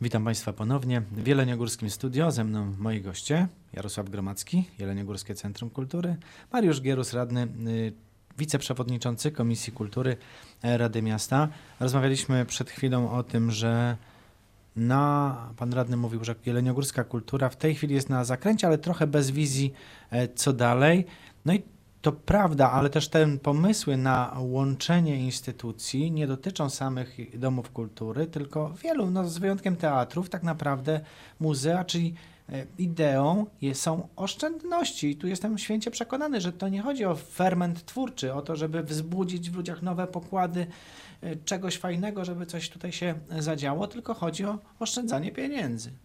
Witam Państwa ponownie w Jeleniogórskim Studio. Ze mną moi goście Jarosław Gromacki, Jeleniogórskie Centrum Kultury, Mariusz Gierus, radny, y, wiceprzewodniczący Komisji Kultury e, Rady Miasta. Rozmawialiśmy przed chwilą o tym, że na, pan radny mówił, że jeleniogórska kultura w tej chwili jest na zakręcie, ale trochę bez wizji e, co dalej. No i to prawda, ale też te pomysły na łączenie instytucji nie dotyczą samych domów kultury, tylko wielu, no z wyjątkiem teatrów, tak naprawdę muzea, czyli e, ideą są oszczędności. I tu jestem święcie przekonany, że to nie chodzi o ferment twórczy, o to, żeby wzbudzić w ludziach nowe pokłady e, czegoś fajnego, żeby coś tutaj się zadziało, tylko chodzi o oszczędzanie pieniędzy.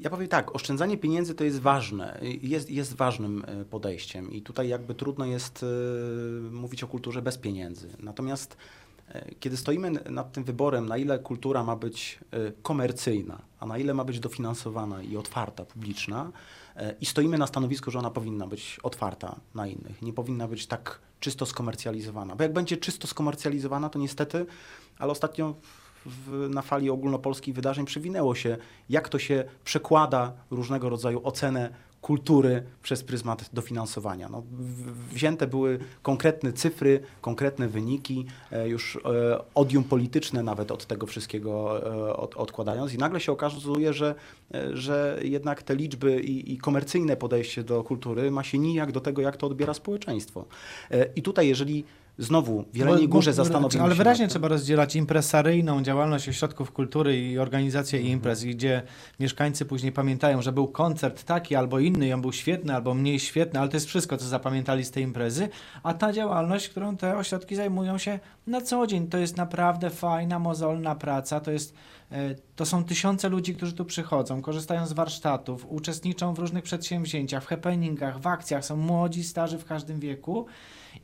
Ja powiem tak, oszczędzanie pieniędzy to jest ważne, jest, jest ważnym e, podejściem i tutaj jakby trudno jest e, mówić o kulturze bez pieniędzy. Natomiast e, kiedy stoimy nad tym wyborem, na ile kultura ma być komercyjna, a na ile ma być dofinansowana i otwarta, publiczna, i stoimy na stanowisku, że ona powinna być otwarta na innych, nie powinna być tak czysto skomercjalizowana. Bo jak będzie czysto skomercjalizowana, to niestety, ale ostatnio w, na fali ogólnopolskich wydarzeń przewinęło się, jak to się przekłada różnego rodzaju ocenę kultury przez pryzmat dofinansowania. No, wzięte były konkretne cyfry, konkretne wyniki, e, już e, odium polityczne nawet od tego wszystkiego e, od, odkładając i nagle się okazuje, że, że jednak te liczby i, i komercyjne podejście do kultury ma się nijak do tego, jak to odbiera społeczeństwo. I tutaj, jeżeli znowu w Jeleniej Bo- Górze zastanowimy Ale się wyraźnie tym, trzeba rozdzielać impresaryjną działalność ośrodków kultury i organizację Mhm. imprez, gdzie mieszkańcy później pamiętają, że był koncert taki albo inny i on był świetny albo mniej świetny, ale to jest wszystko, co zapamiętali z tej imprezy, a ta działalność, którą te ośrodki zajmują się na co dzień, to jest naprawdę fajna, mozolna praca, to jest to są tysiące ludzi, którzy tu przychodzą, korzystają z warsztatów, uczestniczą w różnych przedsięwzięciach, w happeningach, w akcjach, są młodzi, starzy w każdym wieku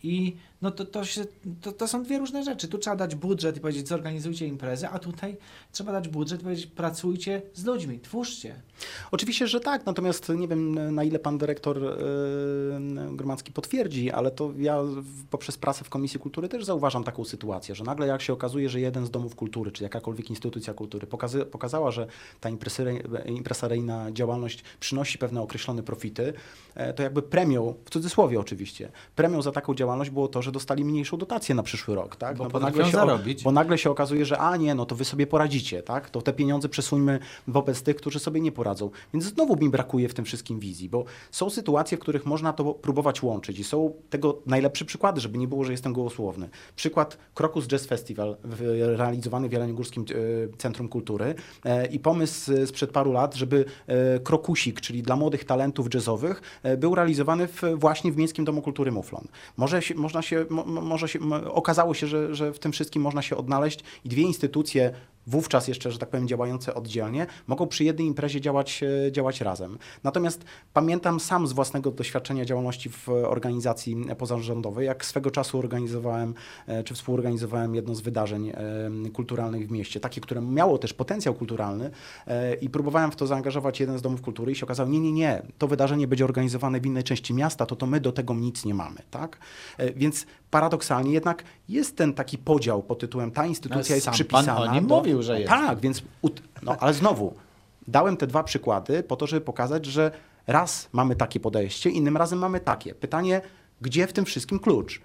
i no to, to, się, to, to są dwie różne rzeczy. Tu trzeba dać budżet i powiedzieć, zorganizujcie imprezę, a tutaj trzeba dać budżet i powiedzieć, pracujcie z ludźmi, twórzcie. Oczywiście, że tak, natomiast nie wiem na ile pan dyrektor e, Gromacki potwierdzi, ale to ja poprzez pracę w Komisji Kultury też zauważam taką sytuację, że nagle jak się okazuje, że jeden z domów kultury, czy jakakolwiek instytucja kultury pokazy, pokazała, że ta impresaryjna działalność przynosi pewne określone profity, e, to jakby premią, w cudzysłowie oczywiście, premią za taką działalność było to, że dostali mniejszą dotację na przyszły rok, tak? Bo nagle potrafią się, o- zarobić. bo nagle się okazuje, że a nie, no to wy sobie poradzicie, tak? To te pieniądze przesuńmy wobec tych, którzy sobie nie poradzą. Więc znowu mi brakuje w tym wszystkim wizji, bo są sytuacje, w których można to próbować łączyć i są tego najlepsze przykłady, żeby nie było, że jestem gołosłowny. Przykład Krokus Jazz Festival realizowany w Jeleniogórskim e, Centrum Kultury e, i pomysł z- sprzed paru lat, żeby e, Krokusik, czyli dla młodych talentów jazzowych, e, był realizowany w, właśnie w Miejskim Domu Kultury Muflon. Może się, można się, mo, mo- może się, okazało się, że, że w tym wszystkim można się odnaleźć i dwie instytucje, wówczas jeszcze, że tak powiem, działające oddzielnie, mogą przy jednej imprezie działać, e, działać razem. Natomiast pamiętam sam z własnego doświadczenia działalności w organizacji pozarządowej, jak swego czasu organizowałem, e, czy współorganizowałem jedno z wydarzeń e, kulturalnych w mieście, takie, które miało też potencjał kulturalny i próbowałem w to zaangażować jeden z domów kultury i się okazało, nie, nie, nie, to wydarzenie będzie organizowane w innej części miasta, to to my do tego nic nie mamy, tak? Więc paradoksalnie jednak jest ten taki podział pod tytułem ta instytucja Ale jest przypisana. pan o nim do- mówił, że jest. Tak, więc, no ale znowu, dałem te dwa przykłady po to, żeby pokazać, że raz mamy takie podejście, innym razem mamy takie. Pytanie, gdzie w tym wszystkim klucz?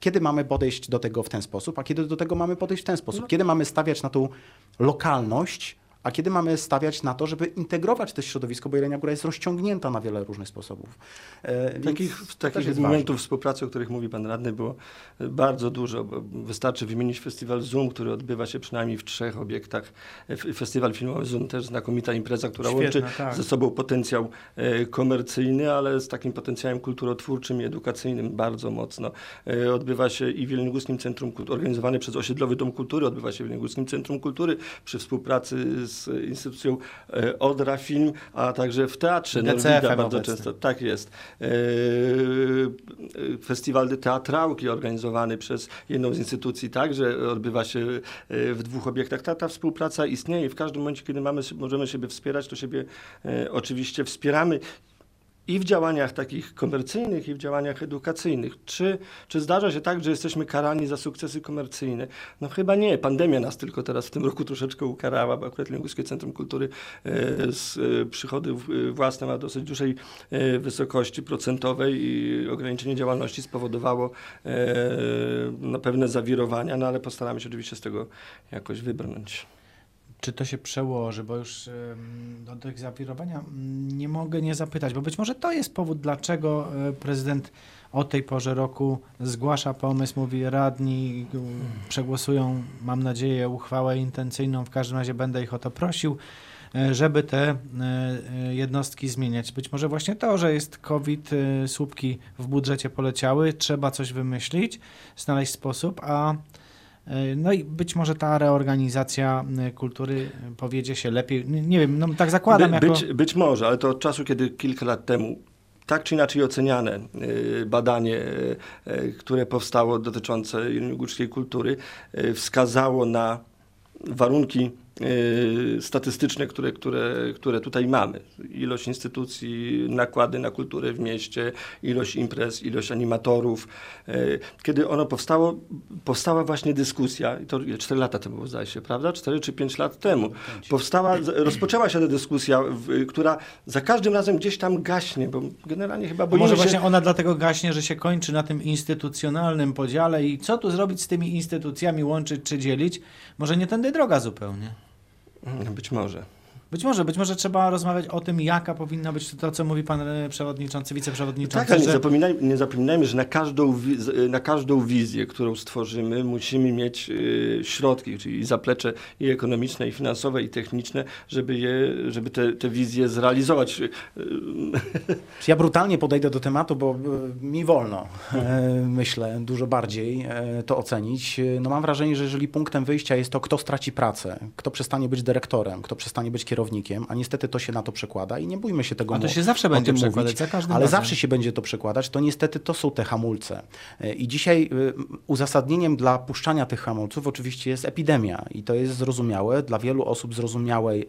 Kiedy mamy podejść do tego w ten sposób, a kiedy do tego mamy podejść w ten sposób? Kiedy mamy stawiać na tą lokalność, a kiedy mamy stawiać na to, żeby integrować to środowisko, bo Jelenia Góra jest rozciągnięta na wiele różnych sposobów. E, Takich, takich momentów ważne. współpracy, o których mówi Pan Radny, było e, bardzo dużo. Wystarczy wymienić festiwal Zoom, który odbywa się przynajmniej w trzech obiektach. E, Festiwal filmowy Zoom też znakomita impreza, która Świetna, łączy tak. ze sobą potencjał e, komercyjny, ale z takim potencjałem kulturotwórczym i edukacyjnym bardzo mocno. Odbywa się i w Jeleniogórskim Centrum Kultury, organizowany przez Osiedlowy Dom Kultury, odbywa się w Jeleniogórskim Centrum Kultury przy współpracy z instytucją e, Odra Film, a także w Teatrze Norwida bardzo obecnym. często tak jest. E, e, Festiwal Teatrałki organizowany przez jedną z instytucji także odbywa się w dwóch obiektach. Ta, ta współpraca istnieje. W każdym momencie, kiedy mamy, możemy siebie wspierać, to siebie oczywiście wspieramy. I w działaniach takich komercyjnych, i w działaniach edukacyjnych. Czy, czy zdarza się tak, że jesteśmy karani za sukcesy komercyjne? No chyba nie. Pandemia nas tylko teraz w tym roku troszeczkę ukarała, bo akurat Lęguskie Centrum Kultury e, z e, przychody e, własne ma dosyć dużej wysokości procentowej i ograniczenie działalności spowodowało no, pewne zawirowania, no ale postaramy się oczywiście z tego jakoś wybrnąć. Czy to się przełoży, bo już do tych zawirowania mm, nie mogę nie zapytać, bo być może to jest powód, dlaczego e, prezydent o tej porze roku zgłasza pomysł, mówi radni mm, przegłosują, mam nadzieję, uchwałę intencyjną, w każdym razie będę ich o to prosił, e, żeby te e, jednostki zmieniać. Być może właśnie to, że jest COVID, słupki w budżecie poleciały, trzeba coś wymyślić, znaleźć sposób, a No i być może ta reorganizacja e, kultury e, powiedzie się lepiej. Nie, wiem, no tak zakładam By, jako... być, może, ale to od czasu, kiedy kilka lat temu tak czy inaczej oceniane badanie, które powstało dotyczące jeleniogórskiej kultury, wskazało na warunki statystyczne, które, które, które tutaj mamy. Ilość instytucji, nakłady na kulturę w mieście, ilość imprez, ilość animatorów. Y, Kiedy ono powstało, powstała właśnie dyskusja, i to ile, 4 lata temu zdaje się, prawda? 4 czy 5 lat temu. Powstała, rozpoczęła się ta dyskusja, w, która za każdym razem gdzieś tam gaśnie, bo generalnie chyba boimy może się... właśnie ona dlatego gaśnie, że się kończy na tym instytucjonalnym podziale i co tu zrobić z tymi instytucjami, łączyć czy dzielić? Może nie tędy droga zupełnie. Mm, Być może. Być może, być może trzeba rozmawiać o tym, jaka powinna być to, co mówi pan e, przewodniczący, wiceprzewodniczący. Tak, ale nie, że... zapominaj, nie zapominajmy, że na każdą, z- na każdą wizję, którą stworzymy, musimy mieć y, środki, czyli zaplecze i ekonomiczne, i finansowe, i techniczne, żeby, je, żeby te, te wizje zrealizować. Ja brutalnie podejdę do tematu, bo e, mi wolno, e, myślę, dużo bardziej e, to ocenić. E, No mam wrażenie, że jeżeli punktem wyjścia jest to, kto straci pracę, kto przestanie być dyrektorem, kto przestanie być kierownikiem, a niestety to się na to przekłada i nie bójmy się tego A to się zawsze będzie przekładać, mówić, za każdym ale razem. zawsze się będzie to przekładać, to niestety to są te hamulce. E, I dzisiaj y, uzasadnieniem dla puszczania tych hamulców oczywiście jest epidemia i to jest zrozumiałe, dla wielu osób zrozumiałe, e,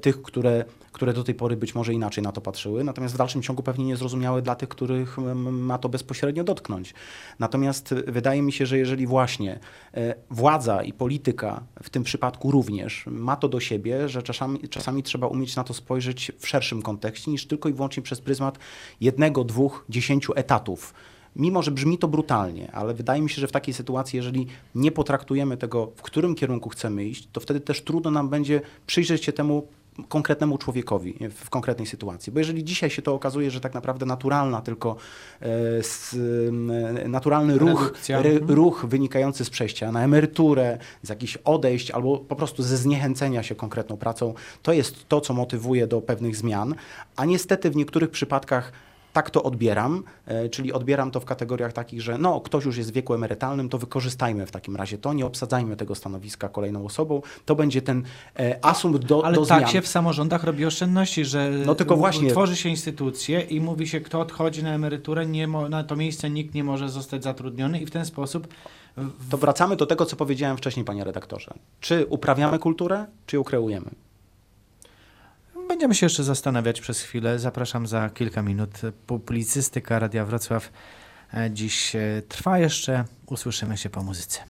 tych, które, które do tej pory być może inaczej na to patrzyły, natomiast w dalszym ciągu pewnie niezrozumiałe dla tych, których ma to bezpośrednio dotknąć. Natomiast wydaje mi się, że jeżeli właśnie e, władza i polityka w tym przypadku również ma to do siebie, że czasami, czasami trzeba umieć na to spojrzeć w szerszym kontekście niż tylko i wyłącznie przez pryzmat jednego, dwóch, dziesięciu etatów. Mimo, że brzmi to brutalnie, ale wydaje mi się, że w takiej sytuacji, jeżeli nie potraktujemy tego, w którym kierunku chcemy iść, to wtedy też trudno nam będzie przyjrzeć się temu konkretnemu człowiekowi w, w konkretnej sytuacji. Bo jeżeli dzisiaj się to okazuje, że tak naprawdę naturalna tylko e, m, naturalny ruch, ry, Mhm. ruch wynikający z przejścia na emeryturę, z jakichś odejść albo po prostu ze zniechęcenia się konkretną pracą, to jest to, co motywuje do pewnych zmian, a niestety w niektórych przypadkach tak to odbieram, e, czyli odbieram to w kategoriach takich, że no, ktoś już jest w wieku emerytalnym, to wykorzystajmy w takim razie to, nie obsadzajmy tego stanowiska kolejną osobą. To będzie ten e, asumpt do, Ale do tak zmian. się w samorządach robi oszczędności, że No tylko właśnie- tworzy się instytucje i mówi się, kto odchodzi na emeryturę, nie mo- na to miejsce nikt nie może zostać zatrudniony i w ten sposób To wracamy do tego, co powiedziałem wcześniej, panie redaktorze. Czy uprawiamy kulturę, czy ją kreujemy? Będziemy się jeszcze zastanawiać przez chwilę. Zapraszam za kilka minut. Publicystyka Radia Wrocław e, dziś e, trwa jeszcze. Usłyszymy się po muzyce.